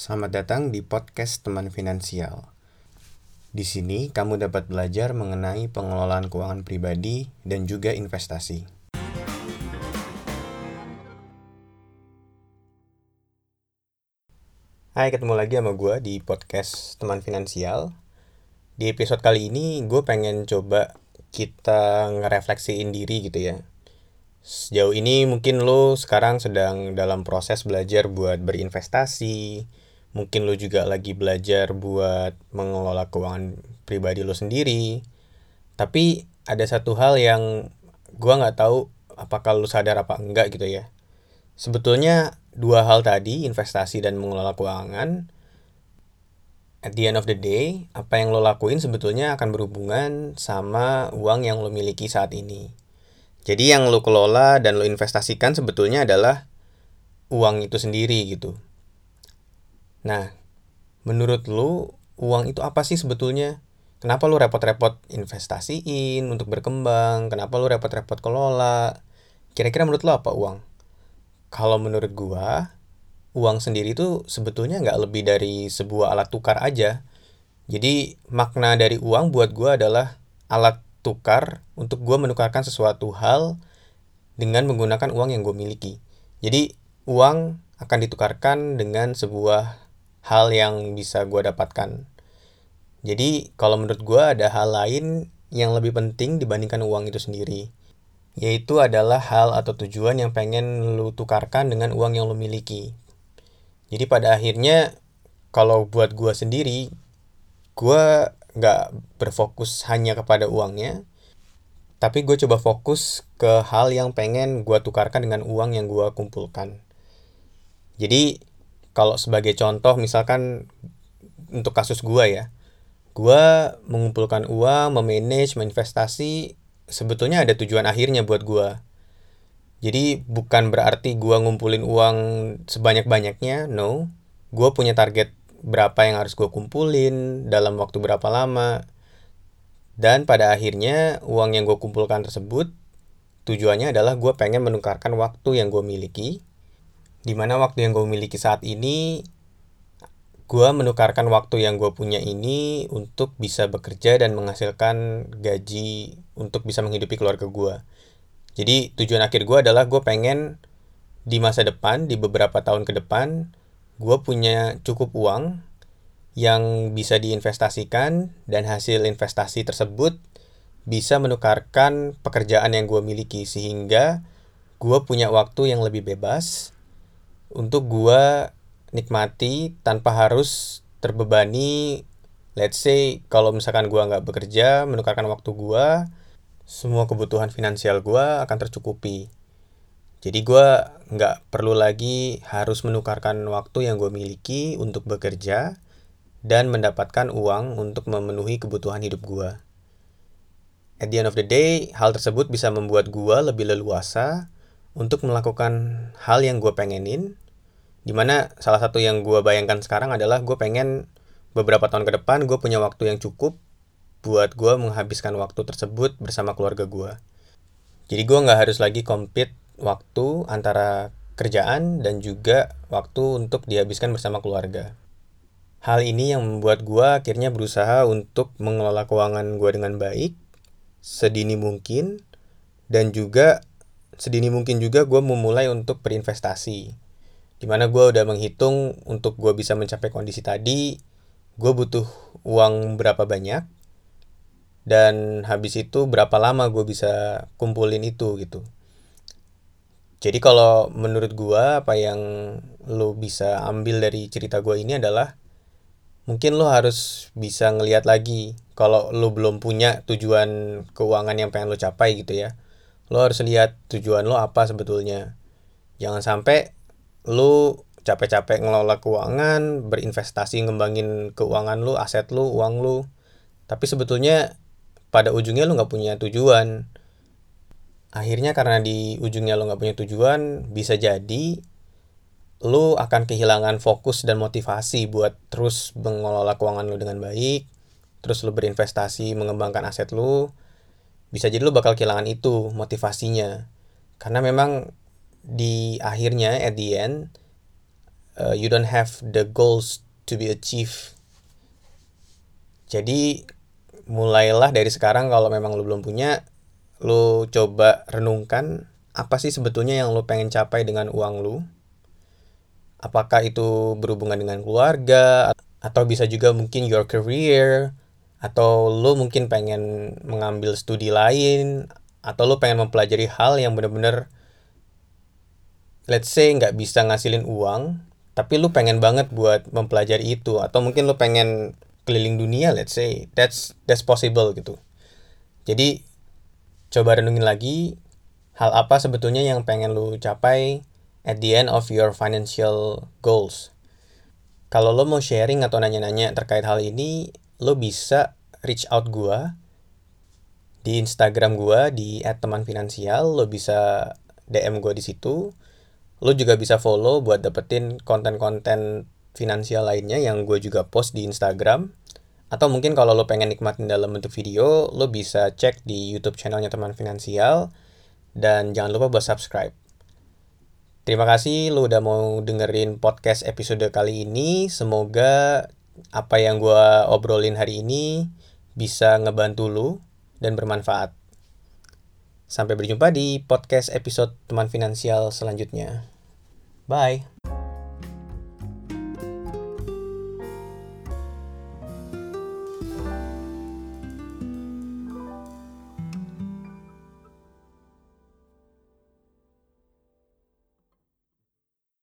Selamat datang di podcast Teman Finansial. Di sini kamu dapat belajar mengenai pengelolaan keuangan pribadi dan juga investasi. Hai, ketemu lagi sama gue di podcast Teman Finansial. Di episode kali ini gue pengen coba kita ngerefleksiin diri gitu ya. Sejauh ini mungkin lo sekarang sedang dalam proses belajar buat berinvestasi, mungkin lo juga lagi belajar buat mengelola keuangan pribadi lo sendiri. Tapi ada satu hal yang gua nggak tahu apakah lo sadar apa enggak gitu ya. Sebetulnya dua hal tadi investasi dan mengelola keuangan at the end of the day apa yang lo lakuin sebetulnya akan berhubungan sama uang yang lo miliki saat ini. Jadi yang lo kelola dan lo investasikan sebetulnya adalah uang itu sendiri gitu Nah, menurut lu uang itu apa sih sebetulnya? Kenapa lu repot-repot investasiin untuk berkembang? Kenapa lu repot-repot kelola? Kira-kira menurut lu apa uang? Kalau menurut gua, uang sendiri itu sebetulnya nggak lebih dari sebuah alat tukar aja. Jadi makna dari uang buat gua adalah alat tukar untuk gua menukarkan sesuatu hal dengan menggunakan uang yang gue miliki. Jadi uang akan ditukarkan dengan sebuah hal yang bisa gue dapatkan. Jadi kalau menurut gue ada hal lain yang lebih penting dibandingkan uang itu sendiri. Yaitu adalah hal atau tujuan yang pengen lu tukarkan dengan uang yang lu miliki. Jadi pada akhirnya kalau buat gue sendiri, gue nggak berfokus hanya kepada uangnya, tapi gue coba fokus ke hal yang pengen gue tukarkan dengan uang yang gue kumpulkan. Jadi kalau sebagai contoh misalkan untuk kasus gua ya. Gua mengumpulkan uang memanage menginvestasi sebetulnya ada tujuan akhirnya buat gua. Jadi bukan berarti gua ngumpulin uang sebanyak-banyaknya no. Gua punya target berapa yang harus gua kumpulin dalam waktu berapa lama. Dan pada akhirnya uang yang gue kumpulkan tersebut tujuannya adalah gue pengen menukarkan waktu yang gue miliki di mana waktu yang gue miliki saat ini gue menukarkan waktu yang gue punya ini untuk bisa bekerja dan menghasilkan gaji untuk bisa menghidupi keluarga gue jadi tujuan akhir gue adalah gue pengen di masa depan di beberapa tahun ke depan gue punya cukup uang yang bisa diinvestasikan dan hasil investasi tersebut bisa menukarkan pekerjaan yang gue miliki sehingga gue punya waktu yang lebih bebas untuk gua nikmati tanpa harus terbebani let's say kalau misalkan gua nggak bekerja menukarkan waktu gua semua kebutuhan finansial gua akan tercukupi. Jadi gua nggak perlu lagi harus menukarkan waktu yang gue miliki untuk bekerja dan mendapatkan uang untuk memenuhi kebutuhan hidup gua. At the end of the day hal tersebut bisa membuat gua lebih leluasa untuk melakukan hal yang gue pengenin di mana salah satu yang gue bayangkan sekarang adalah gue pengen beberapa tahun ke depan gue punya waktu yang cukup buat gue menghabiskan waktu tersebut bersama keluarga gue jadi gue nggak harus lagi compete waktu antara kerjaan dan juga waktu untuk dihabiskan bersama keluarga. Hal ini yang membuat gue akhirnya berusaha untuk mengelola keuangan gue dengan baik sedini mungkin dan juga sedini mungkin juga gue memulai untuk berinvestasi. Di mana gue udah menghitung untuk gue bisa mencapai kondisi tadi, gue butuh uang berapa banyak, dan habis itu berapa lama gue bisa kumpulin itu gitu. Jadi kalau menurut gue apa yang lo bisa ambil dari cerita gue ini adalah mungkin lo harus bisa ngelihat lagi kalau lo belum punya tujuan keuangan yang pengen lo capai gitu ya lo harus lihat tujuan lo apa sebetulnya. Jangan sampai lo capek-capek ngelola keuangan berinvestasi ngembangin keuangan lo aset lo uang lo. Tapi sebetulnya pada ujungnya lo nggak punya tujuan. Akhirnya karena di ujungnya lo nggak punya tujuan bisa jadi lo akan kehilangan fokus dan motivasi buat terus mengelola keuangan lo dengan baik terus lo berinvestasi mengembangkan aset lo bisa jadi lu bakal kehilangan itu motivasinya. Karena memang di akhirnya at the end uh, you don't have the goals to be achieved. Jadi mulailah dari sekarang kalau memang lu belum punya lu coba renungkan apa sih sebetulnya yang lu pengen capai dengan uang lu. Apakah itu berhubungan dengan keluarga atau bisa juga mungkin your career atau lu mungkin pengen mengambil studi lain atau lu pengen mempelajari hal yang bener-bener let's say nggak bisa ngasilin uang tapi lu pengen banget buat mempelajari itu. Atau mungkin lu pengen keliling dunia let's say that's that's possible gitu. Jadi coba renungin lagi hal apa sebetulnya yang pengen lu capai at the end of your financial goals? Kalau lo mau sharing atau nanya-nanya terkait hal ini lo bisa reach out gua di Instagram gua di @temanfinansial lo bisa DM gua di situ lo juga bisa follow buat dapetin konten-konten finansial lainnya yang gue juga post di Instagram atau mungkin kalau lo pengen nikmatin dalam bentuk video, lo bisa cek di YouTube channelnya teman finansial dan jangan lupa buat subscribe. Terima kasih lo udah mau dengerin podcast episode kali ini. Semoga apa yang gue obrolin hari ini bisa ngebantu lo dan bermanfaat. Sampai berjumpa di podcast episode teman finansial selanjutnya. Bye.